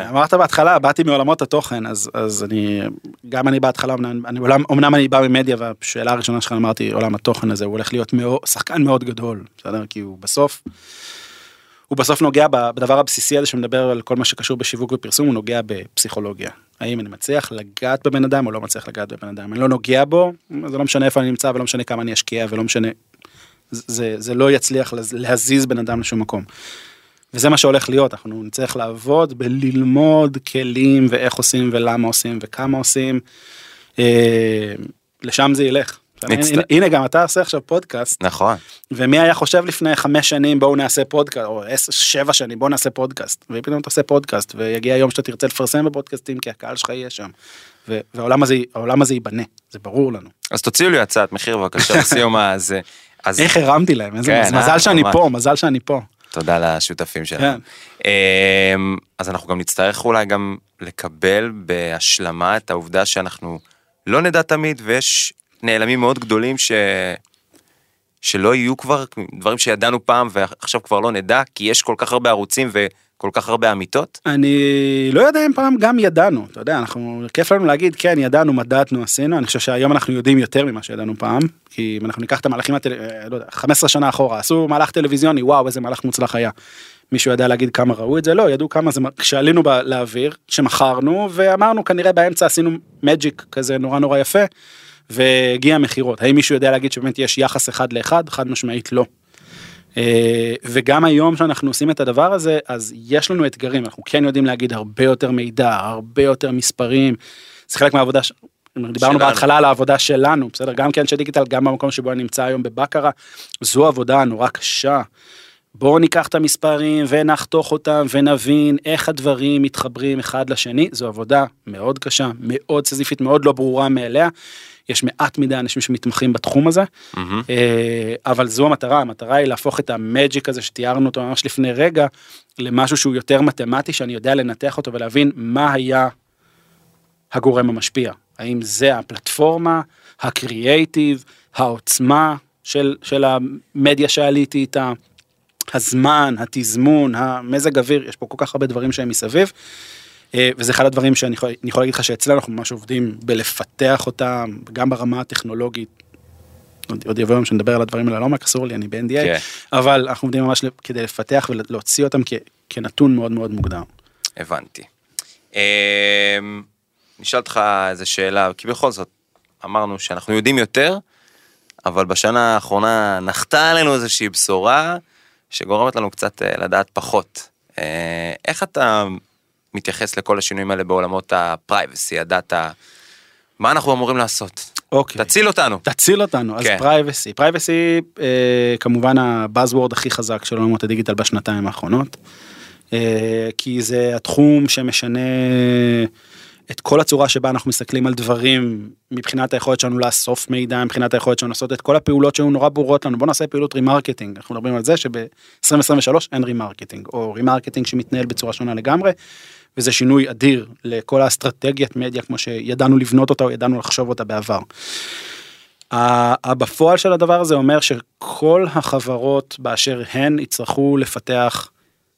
אמרת בהתחלה, באתי מעולמות התוכן, אז, אז אני, גם אני בהתחלה, אני, עולם, אמנם אני בא ממדיה, והשאלה הראשונה שלך אמרתי, עולם התוכן הזה, הוא הולך להיות מאוד, שחקן מאוד גדול, בסדר? כי הוא בסוף, הוא בסוף נוגע בדבר הבסיסי הזה שמדבר על כל מה שקשור בשיווק ופרסום, הוא נוגע בפסיכולוגיה. האם אני מצליח לגעת בבן אדם או לא מצליח לגעת בבן אדם, אני לא נוגע בו, זה לא משנה איפה אני נמצא ולא משנה כמה אני אשקיע ולא משנה, זה, זה לא יצליח להזיז בן אדם לשום מקום. וזה מה שהולך להיות, אנחנו נצטרך לעבוד בללמוד כלים ואיך עושים ולמה עושים וכמה עושים. אה, לשם זה ילך. מצט- הנה, הנה גם אתה עושה עכשיו פודקאסט נכון. ומי היה חושב לפני חמש שנים בואו נעשה פודקאסט או עשר, שבע שנים בואו נעשה פודקאסט ופתאום אתה עושה פודקאסט ויגיע היום שאתה תרצה לפרסם בפודקאסטים כי הקהל שלך יהיה שם. ו- והעולם הזה העולם הזה ייבנה זה ברור לנו. אז תוציאו לי הצעת מחיר בבקשה לסיום הזה. אז איך הרמתי להם איזה כן, מזל, אה, מזל שאני ממש. פה מזל שאני פה. תודה לשותפים שלנו. כן. אמ, אז אנחנו גם נצטרך אולי גם לקבל בהשלמה את העובדה שאנחנו לא נדע תמיד ויש נעלמים מאוד גדולים ש... שלא יהיו כבר דברים שידענו פעם ועכשיו כבר לא נדע כי יש כל כך הרבה ערוצים וכל כך הרבה אמיתות. אני לא יודע אם פעם גם ידענו, אתה יודע, אנחנו, כיף לנו להגיד, כן, ידענו, מדדנו, עשינו, אני חושב שהיום אנחנו יודעים יותר ממה שידענו פעם, כי אם אנחנו ניקח את המהלכים, הטל... אה, לא יודע, 15 שנה אחורה, עשו מהלך טלוויזיוני, וואו, איזה מהלך מוצלח היה. מישהו ידע להגיד כמה ראו את זה? לא, ידעו כמה זה, כשעלינו לאוויר, שמכרנו, ואמרנו, כנראה באמצע עשינו מג'יק כזה נורא נורא יפה, והגיע מכירות. האם מישהו יודע להגיד שבאמת יש יחס אחד לאחד? חד משמעית לא. אה, וגם היום שאנחנו עושים את הדבר הזה, אז יש לנו אתגרים, אנחנו כן יודעים להגיד הרבה יותר מידע, הרבה יותר מספרים. זה חלק מהעבודה, ש... דיברנו שלנו. בהתחלה על העבודה שלנו, בסדר? גם כאנשי דיגיטל, גם במקום שבו אני נמצא היום בבקרה, זו עבודה נורא קשה. בואו ניקח את המספרים ונחתוך אותם ונבין איך הדברים מתחברים אחד לשני, זו עבודה מאוד קשה, מאוד סזיפית, מאוד לא ברורה מאליה. יש מעט מדי אנשים שמתמחים בתחום הזה. אה, אבל זו המטרה, המטרה היא להפוך את המג'יק הזה שתיארנו אותו ממש לפני רגע, למשהו שהוא יותר מתמטי, שאני יודע לנתח אותו ולהבין מה היה הגורם המשפיע. האם זה הפלטפורמה, הקריאייטיב, העוצמה של, של המדיה שעליתי איתה, הזמן, התזמון, המזג אוויר, יש פה כל כך הרבה דברים שהם מסביב. אה, וזה אחד הדברים שאני יכול, יכול להגיד לך שאצלנו אנחנו ממש עובדים בלפתח אותם, גם ברמה הטכנולוגית. עוד, עוד יבוא יום שנדבר על הדברים האלה לעומק, אסור לי, אני ב-NDA, כן. אבל אנחנו עובדים ממש כדי לפתח ולהוציא אותם כ, כנתון מאוד מאוד מוגדר. הבנתי. אמ, נשאל אותך איזה שאלה, כי בכל זאת, אמרנו שאנחנו יודעים יותר, אבל בשנה האחרונה נחתה עלינו איזושהי בשורה שגורמת לנו קצת אה, לדעת פחות. אה, איך אתה מתייחס לכל השינויים האלה בעולמות ה privacy, הדאטה? מה אנחנו אמורים לעשות? אוקיי. תציל אותנו. תציל אותנו, אז. privacy, privacy אה, כמובן ה buzzword הכי חזק של עולמות הדיגיטל בשנתיים האחרונות, אה, כי זה התחום שמשנה את כל הצורה שבה אנחנו מסתכלים על דברים מבחינת היכולת שלנו לאסוף מידע, מבחינת היכולת שלנו לעשות את כל הפעולות שהיו נורא ברורות לנו, בוא נעשה פעילות remarketing, אנחנו מדברים על זה שב-2023 אין remarketing, או remarketing שמתנהל בצורה שונה לגמרי, וזה שינוי אדיר לכל האסטרטגיית מדיה כמו שידענו לבנות אותה או ידענו לחשוב אותה בעבר. הבפועל של הדבר הזה אומר שכל החברות באשר הן יצטרכו לפתח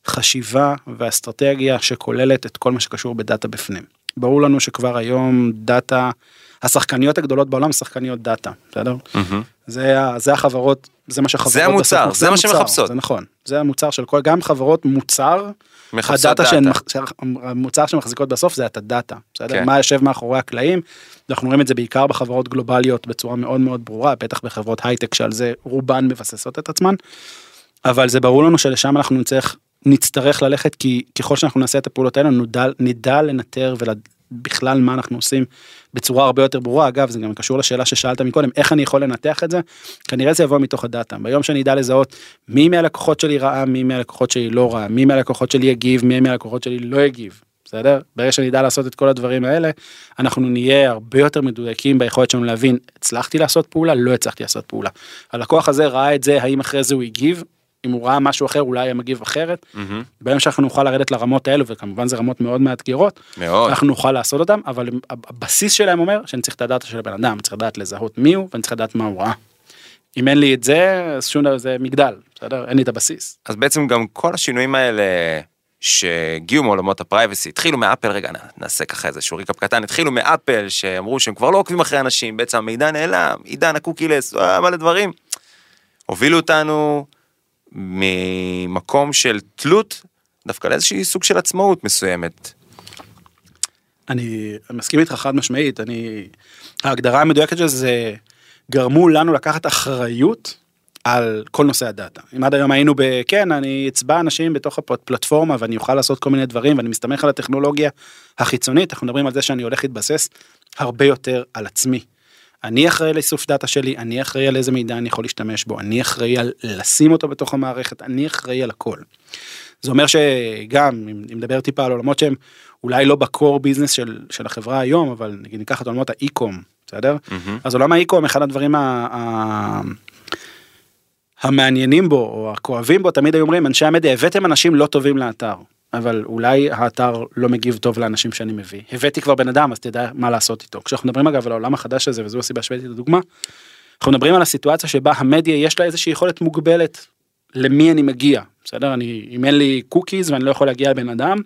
חשיבה ואסטרטגיה שכוללת את כל מה שקשור בדאטה בפנים. ברור לנו שכבר היום דאטה, השחקניות הגדולות בעולם שחקניות דאטה, בסדר? מהמם. זה, זה החברות, זה מה שחברות... זה המוצר, בסוף- זה מה שמחפשות. זה נכון, זה המוצר של כל, גם חברות מוצר, הדאטה שהן, המוצר שמחזיקות בסוף זה את הדאטה, בסדר? כן. מה יושב מאחורי הקלעים, אנחנו רואים את זה בעיקר בחברות גלובליות בצורה מאוד מאוד ברורה, בטח בחברות הייטק שעל זה רובן מבססות את עצמן, אבל זה ברור לנו שלשם אנחנו נצטרך, נצטרך ללכת, כי ככל שאנחנו נעשה את הפעולות האלה, נדע, נדע לנטר ובכלל מה אנחנו עושים בצורה הרבה יותר ברורה. אגב, זה גם קשור לשאלה ששאלת מקודם, איך אני יכול לנתח את זה? כנראה זה יבוא מתוך הדאטה. ביום שאני אדע לזהות מי מהלקוחות שלי ראה, מי מהלקוחות שלי לא ראה, מי מהלקוחות שלי יגיב, מי מהלקוחות שלי לא יגיב. בסדר? ברגע שאני אדע לעשות את כל הדברים האלה, אנחנו נהיה הרבה יותר מדויקים ביכולת שלנו להבין, הצלחתי לעשות פעולה, לא הצלחתי לעשות פעולה. הלקוח הזה ראה את זה, האם אחרי זה הוא הגיב, אם הוא ראה משהו אחר, אולי היה מגיב אחרת. מהמם. ביום שאנחנו נוכל לרדת לרמות האלו, וכמובן זה רמות מאוד מאתגרות, מאוד. אנחנו נוכל לעשות אותם, אבל הבסיס שלהם אומר שאני צריך את הדאטה של הבן אדם, אני צריך לדעת לזהות מי הוא, ואני צריך לדעת מה הוא ראה. אם אין לי את זה, אז שום דבר, זה מגדל, בסדר? אין לי את הבסיס. אז בעצם גם כל השינויים האלה שהגיעו מעולמות ה privacy, התחילו מאפל, רגע נעשה ככה איזשהו recap קטן, התחילו מאפל שאמרו שהם כבר לא עוקבים אחרי אנשים, בעצם המידע נעלם, עידן ה cookieless, אה, מלא דברים. הובילו אותנו ממקום של תלות דווקא לאיזשהי סוג של עצמאות מסוימת. אני מסכים איתך חד משמעית, אני... ההגדרה המדויקת של זה, גרמו לנו לקחת אחריות על כל נושא הדאטה. אם עד היום היינו ב... כן, אני אצבע אנשים בתוך הפלטפורמה ואני אוכל לעשות כל מיני דברים ואני מסתמך על הטכנולוגיה החיצונית, אנחנו מדברים על זה שאני הולך להתבסס הרבה יותר על עצמי. אני אחראי לאיסוף דאטה שלי, אני אחראי על איזה מידע אני יכול להשתמש בו, אני אחראי על לשים אותו בתוך המערכת, אני אחראי על הכל. זה אומר שגם, אם נדבר טיפה על עולמות שהם אולי לא ב core business של, של החברה היום, אבל נגיד ניקח את עולמות ה e-com, בסדר? מהמם. אז עולם ה e-com, אחד הדברים ה... ה... המעניינים בו או הכואבים בו תמיד היו אומרים אנשי המדיה הבאתם אנשים לא טובים לאתר. אבל אולי האתר לא מגיב טוב לאנשים שאני מביא. הבאתי כבר בן אדם אז תדע מה לעשות איתו. כשאנחנו מדברים אגב על העולם החדש הזה וזו הסיבה שהבאתי את הדוגמה. אנחנו מדברים על הסיטואציה שבה המדיה יש לה איזושהי יכולת מוגבלת למי אני מגיע. בסדר? אני, אם אין לי cookies ואני לא יכול להגיע לבן אדם,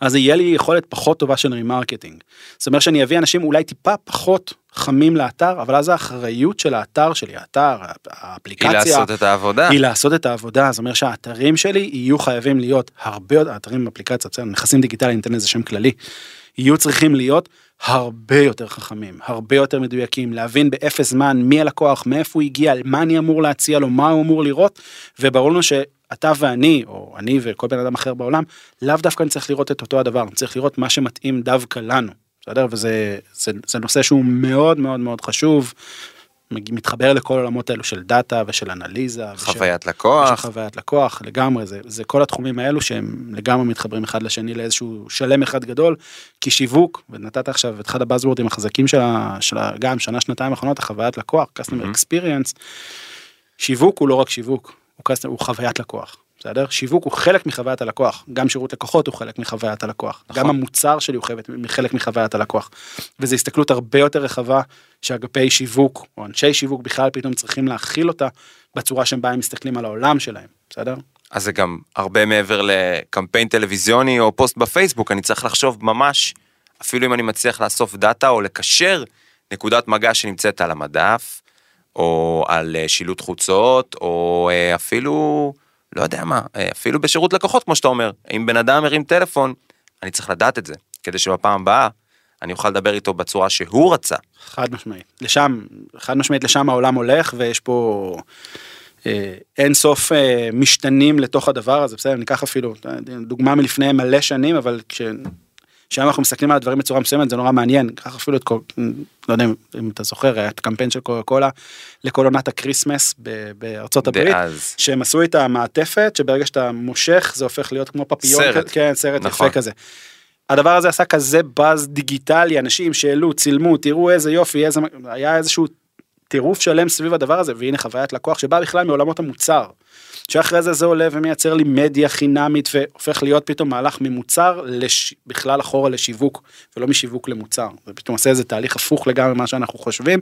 אז יהיה לי יכולת פחות טובה של remarketing. זאת אומרת שאני אביא אנשים אולי טיפה פחות חמים לאתר, אבל אז האחריות של האתר שלי, האתר, האפליקציה, היא לעשות את העבודה. היא לעשות את העבודה, זאת אומרת שהאתרים שלי יהיו חייבים להיות הרבה יותר, אתרים אפליקציות, בסדר, נכסים דיגיטליים, ניתן לזה שם כללי, יהיו צריכים להיות הרבה יותר חכמים, הרבה יותר מדויקים, להבין באפס זמן מי הלקוח, מאיפה הוא הגיע, מה אני אמור להציע לו, מה הוא אמור לראות, וברור לנו שאתה ואני, או אני וכל בן אדם אחר בעולם, לאו דווקא אני צריך לראות את אותו הדבר, אני צריך לראות מה שמתאים דווקא לנו, בסדר? וזה זה, זה נושא שהוא מאוד מאוד מאוד חשוב, מתחבר לכל העולמות האלו של דאטה ושל אנליזה. חוויית ושל, לקוח. ושל חוויית לקוח, לגמרי, זה, זה כל התחומים האלו שהם לגמרי מתחברים אחד לשני לאיזשהו שלם אחד גדול, כי שיווק, ונתת עכשיו את אחד הבאזוורדים החזקים של, ה, של ה, גם שנה שנתיים האחרונות, החוויית לקוח, customer Mhm. experience, שיווק הוא לא רק שיווק, הוא, customer, הוא חוויית לקוח. בסדר? שיווק הוא חלק מחוויית הלקוח, גם שירות לקוחות הוא חלק מחוויית הלקוח, נכון. גם המוצר שלי הוא חלק מחוויית הלקוח. וזו הסתכלות הרבה יותר רחבה שאגפי שיווק או אנשי שיווק בכלל פתאום צריכים להכיל אותה בצורה שבה הם מסתכלים על העולם שלהם, בסדר? אז זה גם הרבה מעבר לקמפיין טלוויזיוני או פוסט בפייסבוק, אני צריך לחשוב ממש, אפילו אם אני מצליח לאסוף data או לקשר נקודת מגע שנמצאת על המדף, או על אה, שילוט חוצות, או אה, אפילו, לא יודע מה, אה, אפילו בשירות לקוחות, כמו שאתה אומר. אם בן אדם מרים טלפון, אני צריך לדעת את זה, כדי שבפעם הבאה אני אוכל לדבר איתו בצורה שהוא רצה. חד משמעית. לשם, חד משמעית לשם העולם הולך ויש פה אין סוף משתנים לתוך הדבר הזה, בסדר, ניקח אפילו דוגמה מלפני מלא שנים, אבל כש... כשאנחנו אנחנו מסתכלים על הדברים בצורה מסוימת זה נורא מעניין, קח אפילו את כל, לא יודע אם- אתה זוכר, היה את הקמפיין של קוקה קולה לכל עונת ה Christmas בארצות הברית, דאז. שהם עשו את המעטפת שברגע שאתה מושך זה הופך להיות כמו פפיון, סרט. כן סרט נכון. יפה כזה. הדבר הזה עשה כזה באז דיגיטלי, אנשים שהעלו, צילמו, תראו איזה יופי, איזה, היה איזשהו טירוף שלם סביב הדבר הזה, והנה חוויית לקוח שבאה בכלל מעולמות המוצר. שאחרי זה זה עולה ומייצר לי מדיה חינמית והופך להיות פתאום מהלך ממוצר לש... בכלל אחורה לשיווק ולא משיווק למוצר. זה פתאום עושה איזה תהליך הפוך לגמרי ממה שאנחנו חושבים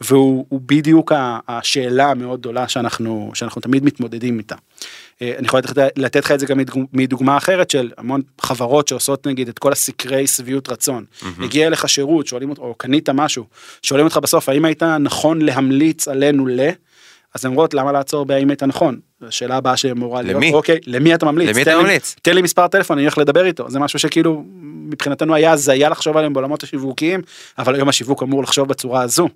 והוא הוא בדיוק השאלה המאוד גדולה שאנחנו שאנחנו תמיד מתמודדים איתה. אה, אני יכול לתת, לתת לך את זה גם מדוג- מדוגמה אחרת של המון חברות שעושות נגיד את כל הסקרי שביעות רצון. הגיע אליך שירות שואלים אותך או קנית משהו שואלים אותך בסוף האם היית נכון להמליץ עלינו ל... אז הן אומרות למה לעצור בהאם היית נכון. השאלה הבאה שאמורה להיות למי? אוקיי למי אתה ממליץ למי אתה תן לי- ממליץ? תן לי מספר טלפון אני הולך לדבר איתו זה משהו שכאילו מבחינתנו היה הזיה לחשוב עליהם בעולמות השיווקיים אבל היום השיווק אמור לחשוב בצורה הזו.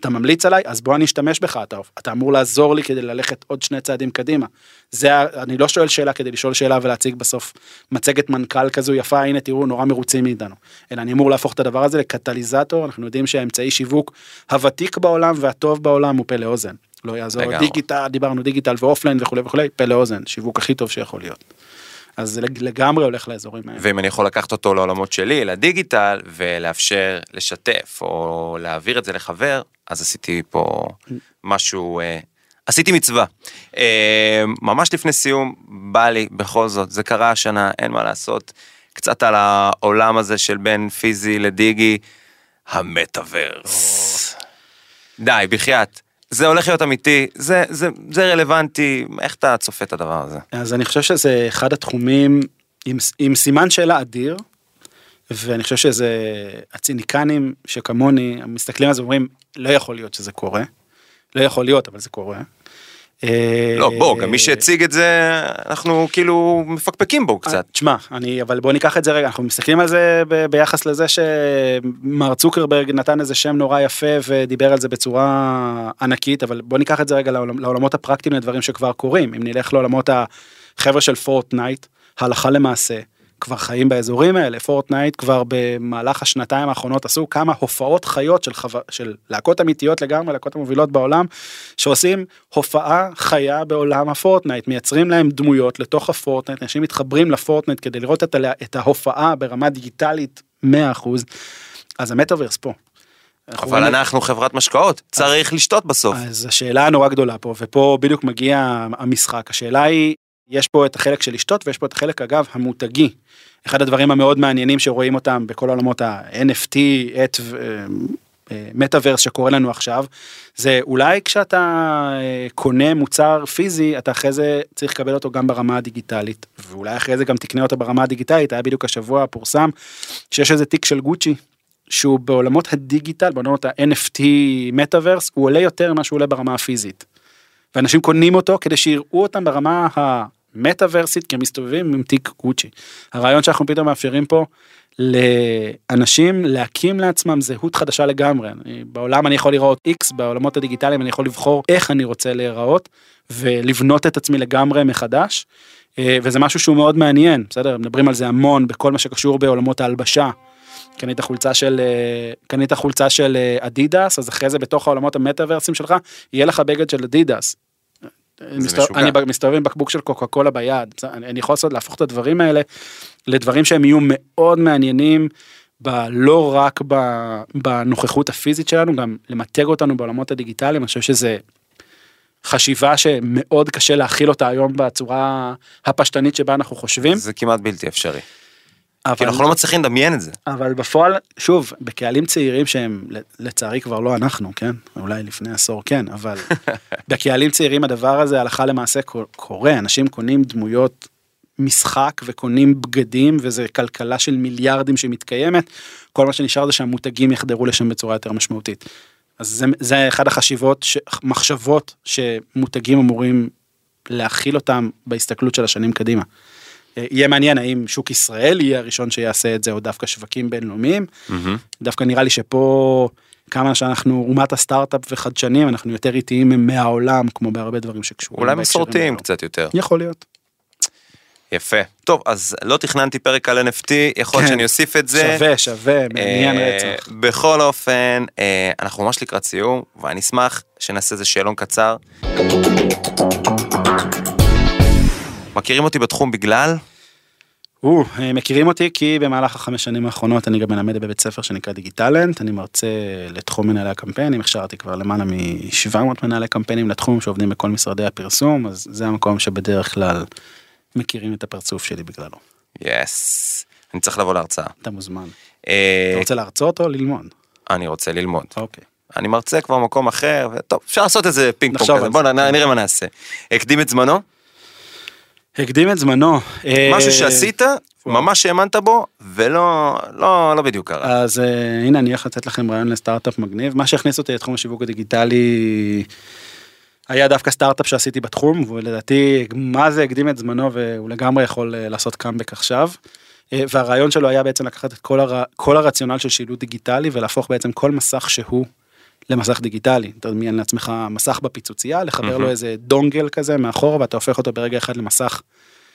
אתה ממליץ עליי אז בוא אני אשתמש בך אתה, אתה אמור לעזור לי כדי ללכת עוד שני צעדים קדימה. זה אני לא שואל שאלה כדי לשאול שאלה ולהציג בסוף מצגת מנכ"ל כזו יפה הנה תראו נורא מרוצים מאיתנו. אלא אני אמור להפוך את הדבר הזה לקטליזטור אנחנו יודעים שהאמצעי שיווק הוותיק בעולם והטוב בעולם הוא פה לאוזן. לא יעזור לגמרי. דיגיטל דיברנו דיגיטל ו offline וכולי וכולי פה לאוזן שיווק הכי טוב שיכול להיות. אז זה לג- לגמרי הולך לאזורים האלה. ואם אני יכול לקחת אותו לעולמות שלי, לדיגיטל, ולאפשר לשתף או להעביר את זה לחבר, אז עשיתי פה משהו, אה, עשיתי מצווה. אה, ממש לפני סיום, בא לי בכל זאת, זה קרה השנה, אין מה לעשות, קצת על העולם הזה של בין פיזי לדיגי, המטאוורס. די, בחייאת. זה הולך להיות אמיתי, זה, זה, זה רלוונטי, איך אתה צופה את הדבר הזה? אז אני חושב שזה אחד התחומים עם, עם סימן שאלה אדיר, ואני חושב שזה הציניקנים שכמוני מסתכלים על זה ואומרים לא יכול להיות שזה קורה, לא יכול להיות אבל זה קורה. לא, בוא, גם מי שהציג את זה, אנחנו כאילו מפקפקים בו קצת. תשמע, אני, אבל בוא ניקח את זה רגע, אנחנו מסתכלים על זה ב, ביחס לזה שמר צוקרברג נתן איזה שם נורא יפה ודיבר על זה בצורה ענקית, אבל בוא ניקח את זה רגע לעול- לעולמות הפרקטיים לדברים שכבר קורים, אם נלך לעולמות החבר'ה של פורטנייט, הלכה למעשה. כבר חיים באזורים האלה, פורטנייט כבר במהלך השנתיים האחרונות עשו כמה הופעות חיות של, חו... של להקות אמיתיות לגמרי, להקות המובילות בעולם, שעושים הופעה חיה בעולם הפורטנייט, מייצרים להם דמויות לתוך הפורטנייט, אנשים מתחברים לפורטנייט כדי לראות את, ה... את ההופעה ברמה דיגיטלית 100%, אז המטאוורס פה. אנחנו אבל רואים- אנחנו חברת משקאות, צריך לשתות בסוף. אז השאלה הנורא גדולה פה, ופה בדיוק מגיע המשחק. השאלה היא, יש פה את החלק של לשתות ויש פה את החלק אגב המותגי. אחד הדברים המאוד מעניינים שרואים אותם בכל עולמות ה-NFT, את מטאוורס שקורה לנו עכשיו, זה אולי כשאתה אה, קונה מוצר פיזי, אתה אחרי זה צריך לקבל אותו גם ברמה הדיגיטלית, ואולי אחרי זה גם תקנה אותו ברמה הדיגיטלית, היה בדיוק השבוע פורסם שיש איזה תיק של גוצ'י. שהוא בעולמות הדיגיטל, בעולמות ה-NFT מטאוורס, הוא עולה יותר ממה שהוא עולה ברמה הפיזית. ואנשים קונים אותו כדי שיראו אותם ברמה המטאוורסית כמסתובבים עם תיק גוצ'י. הרעיון שאנחנו פתאום מאפשרים פה לאנשים להקים לעצמם זהות חדשה לגמרי. בעולם אני יכול לראות X, בעולמות הדיגיטליים אני יכול לבחור איך אני רוצה להיראות ולבנות את עצמי לגמרי מחדש. אה, וזה משהו שהוא מאוד מעניין, בסדר? מדברים על זה המון בכל מה שקשור בעולמות ההלבשה. קנית חולצה של אה, קנית חולצה של אה, אדידס אז אחרי זה בתוך העולמות המטאוורסים שלך יהיה לך בגד של אדידס. מסתובב-. אני מסתובב עם בקבוק של קוקה קולה ביד אני יכול לעשות להפוך את הדברים האלה לדברים שהם יהיו מאוד מעניינים. ב- לא רק ב- בנוכחות הפיזית שלנו גם למתג אותנו בעולמות הדיגיטליים אני חושב שזה חשיבה שמאוד קשה להכיל אותה היום בצורה הפשטנית שבה אנחנו חושבים. זה כמעט בלתי אפשרי. אבל- כי אנחנו לא מצליחים לדמיין את זה. אבל בפועל, שוב, בקהלים צעירים שהם לצערי כבר לא אנחנו, כן? אולי לפני עשור כן, אבל בקהלים צעירים הדבר הזה הלכה למעשה קו- קורה, אנשים קונים דמויות משחק וקונים בגדים וזה כלכלה של מיליארדים שמתקיימת, כל מה שנשאר זה שהמותגים יחדרו לשם בצורה יותר משמעותית. אז זה, זה אחד החשיבות, ש, מחשבות שמותגים אמורים להכיל אותם בהסתכלות של השנים קדימה. יהיה מעניין האם שוק ישראל יהיה הראשון שיעשה את זה או דווקא שווקים בינלאומיים. מהמם. דווקא נראה לי שפה כמה שאנחנו אומת הסטארט-אפ וחדשנים אנחנו יותר איטיים מהעולם כמו בהרבה דברים שקשורים. אולי מסורתיים. קצת יותר. יכול להיות. יפה. טוב, אז לא תכננתי פרק על NFT, יכול להיות כן. שאני אוסיף את זה. שווה שווה מעניין אה, רצח. בכל אופן, אה, אנחנו ממש לקראת סיום, ואני אשמח שנעשה איזה שאלון קצר. מכירים אותי בתחום בגלל? או, אה, מכירים אותי כי במהלך החמש שנים האחרונות אני גם מלמד בבית ספר שנקרא דיגיטלנט אני מרצה לתחום מנהלי הקמפיינים הכשרתי כבר למעלה מ-700 מנהלי קמפיינים לתחום שעובדים בכל משרדי הפרסום אז זה המקום שבדרך כלל מכירים את הפרצוף שלי בגללו. yes. אני צריך לבוא להרצאה. אתה מוזמן. אה, אתה רוצה להרצות או ללמוד? אני רוצה ללמוד. אוקיי. אני מרצה כבר במקום אחר, וטוב, אפשר לעשות איזה פינג פונג כזה, בוא. נ- נראה מה נעשה. הקדים את זמנו, הקדים את זמנו. אה, משהו שעשית, ממש האמנת בו, ולא, לא, לא בדיוק קרה. אז אה, הנה אני הולך לתת לכם רעיון לסטארט-אפ מגניב מה שהכניס אותי לתחום השיווק הדיגיטלי היה דווקא סטארט-אפ שעשיתי בתחום ולדעתי מה זה הקדים את זמנו והוא לגמרי יכול אה, לעשות קאמבק עכשיו. והרעיון שלו היה בעצם לקחת את כל, הר... כל הרציונל של שילוט דיגיטלי ולהפוך בעצם כל מסך שהוא למסך דיגיטלי. אתה מדמיין לעצמך מסך בפיצוצייה לחבר מהמם. לו איזה דונגל כזה מאחורה ואתה הופך אותו ברגע אחד למסך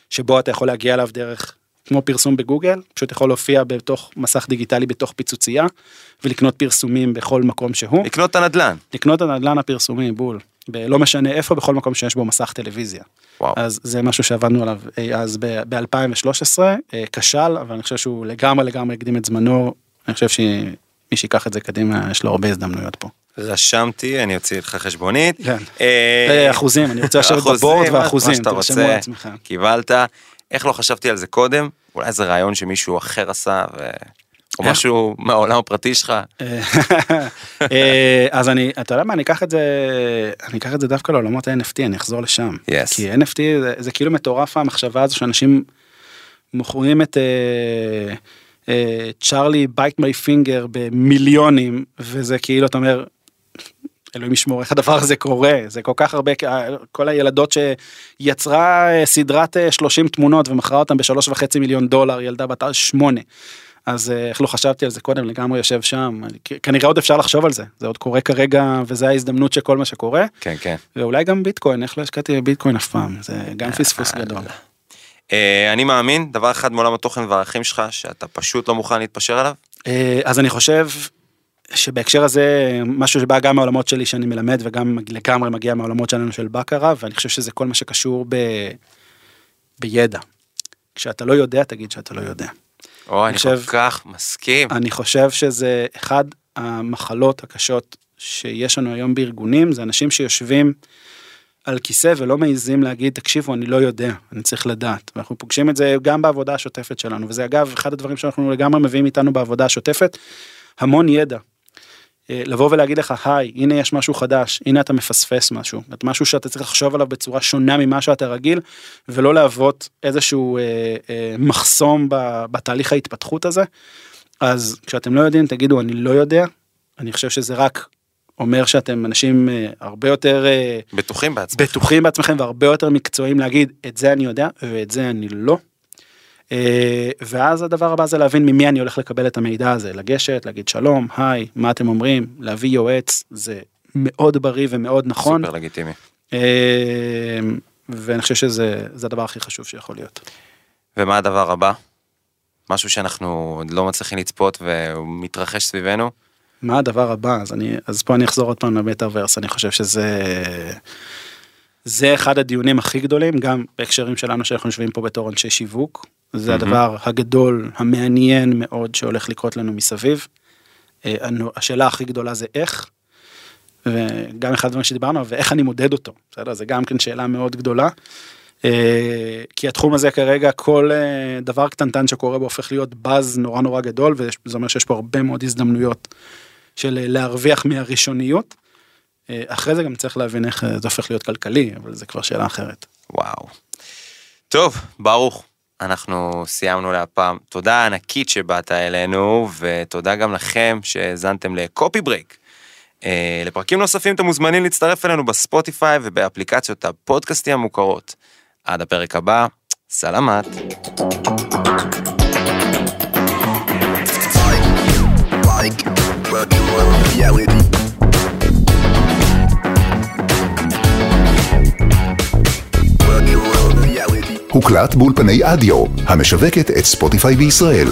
שבו אתה יכול להגיע אליו דרך כמו פרסום בגוגל פשוט יכול להופיע בתוך מסך דיגיטלי בתוך פיצוצייה ולקנות פרסומים בכל מקום שהוא לקנות את הנדלן. לקנות את הנדלן הפרסומי בול לא משנה איפה בכל מקום שיש בו מסך טלוויזיה וואו. אז זה משהו שעבדנו עליו אה, אז ב-2013 כשל אבל אני חושב שהוא לגמרי לגמרי הקדים את זמנו אני חושב שמי שיקח את זה קדימה יש לו הרבה הזדמנויות פה. רשמתי, אני אוציא לך חשבונית. כן. אה, אה, אחוזים אני רוצה לשבת בבורד ואחוזים תרשמו רוצה. לעצמך. קיבלת. איך לא חשבתי על זה קודם? אולי זה רעיון שמישהו אחר עשה, ו... או איך? משהו מהעולם הפרטי שלך. אה, אז אני אתה יודע מה אני אקח את זה אני אקח את זה דווקא לעולמות ה-NFT אני אחזור לשם Yes. כי NFT זה, זה כאילו מטורף המחשבה הזו שאנשים מוכרים את אה, אה, Charlie bit my finger במיליונים וזה כאילו אתה אומר. אלוהים ישמור איך הדבר הזה קורה זה כל כך הרבה כל הילדות שיצרה אה, סדרת אה, 30 תמונות ומכרה אותם בשלוש וחצי מיליון דולר ילדה בת שמונה. אז אה, איך לא חשבתי על זה קודם לגמרי יושב שם כנראה עוד אפשר לחשוב על זה זה עוד קורה כרגע וזה ההזדמנות של כל מה שקורה כן, כן. ואולי גם ביטקוין איך לא השקעתי בביטקוין אף פעם זה גם פספוס גדול. אה, אני מאמין, דבר אחד מעולם התוכן והערכים שלך, שאתה פשוט לא מוכן להתפשר עליו. אה, אז אני חושב שבהקשר הזה משהו שבא גם מהעולמות שלי שאני מלמד וגם לגמרי מגיע מהעולמות שלנו של בקרה ואני חושב שזה כל מה שקשור ב... בידע. כשאתה לא יודע תגיד שאתה לא יודע. או, אני כל חושב- כך מסכים. אני חושב שזה אחד המחלות הקשות שיש לנו היום בארגונים זה אנשים שיושבים על כיסא ולא מעיזים להגיד תקשיבו אני לא יודע אני צריך לדעת ואנחנו פוגשים את זה גם בעבודה השוטפת שלנו וזה אגב אחד הדברים שאנחנו לגמרי מביאים איתנו בעבודה השוטפת המון ידע. אה, לבוא ולהגיד לך היי הנה יש משהו חדש הנה אתה מפספס משהו את משהו שאתה צריך לחשוב עליו בצורה שונה ממה שאתה רגיל ולא להוות איזשהו אה, אה, מחסום ב, בתהליך ההתפתחות הזה. אז כשאתם לא יודעים תגידו אני לא יודע אני חושב שזה רק אומר שאתם אנשים אה, הרבה יותר אה, בטוחים בעצמכם. בטוחים בעצמכם והרבה יותר מקצועיים להגיד את זה אני יודע ואת זה אני לא. אה, ואז הדבר הבא זה להבין ממי אני הולך לקבל את המידע הזה לגשת להגיד שלום היי מה אתם אומרים להביא יועץ זה מאוד בריא ומאוד נכון סופר לגיטימי. ואני חושב שזה זה הדבר הכי חשוב שיכול להיות. ומה הדבר הבא? משהו שאנחנו לא מצליחים לצפות והוא מתרחש סביבנו? מה הדבר הבא אז אני אז פה אני אחזור עוד פעם למטאוורס אני חושב שזה זה אחד הדיונים הכי גדולים גם בהקשרים שלנו שאנחנו יושבים פה בתור אנשי שיווק זה הדבר הגדול המעניין מאוד שהולך לקרות לנו מסביב. אה, השאלה הכי גדולה זה איך. וגם אחד הדברים שדיברנו ואיך אני מודד אותו בסדר זה גם כן שאלה מאוד גדולה. אה, כי התחום הזה כרגע כל אה, דבר קטנטן שקורה בו הופך להיות באז נורא נורא גדול וזה אומר שיש פה הרבה מאוד הזדמנויות של להרוויח מהראשוניות. אחרי זה גם צריך להבין איך זה הופך להיות כלכלי אבל זה כבר שאלה אחרת. וואו. טוב ברוך אנחנו סיימנו להפעם. תודה ענקית שבאת אלינו, ותודה גם לכם שהאזנתם לקופי ברייק. אה, לפרקים נוספים אתם מוזמנים להצטרף אלינו בספוטיפיי ובאפליקציות הפודקאסטים המוכרות. עד הפרק הבא, סלמת. Like הוקלט באולפני אדיו, המשווקת את ספוטיפיי בישראל.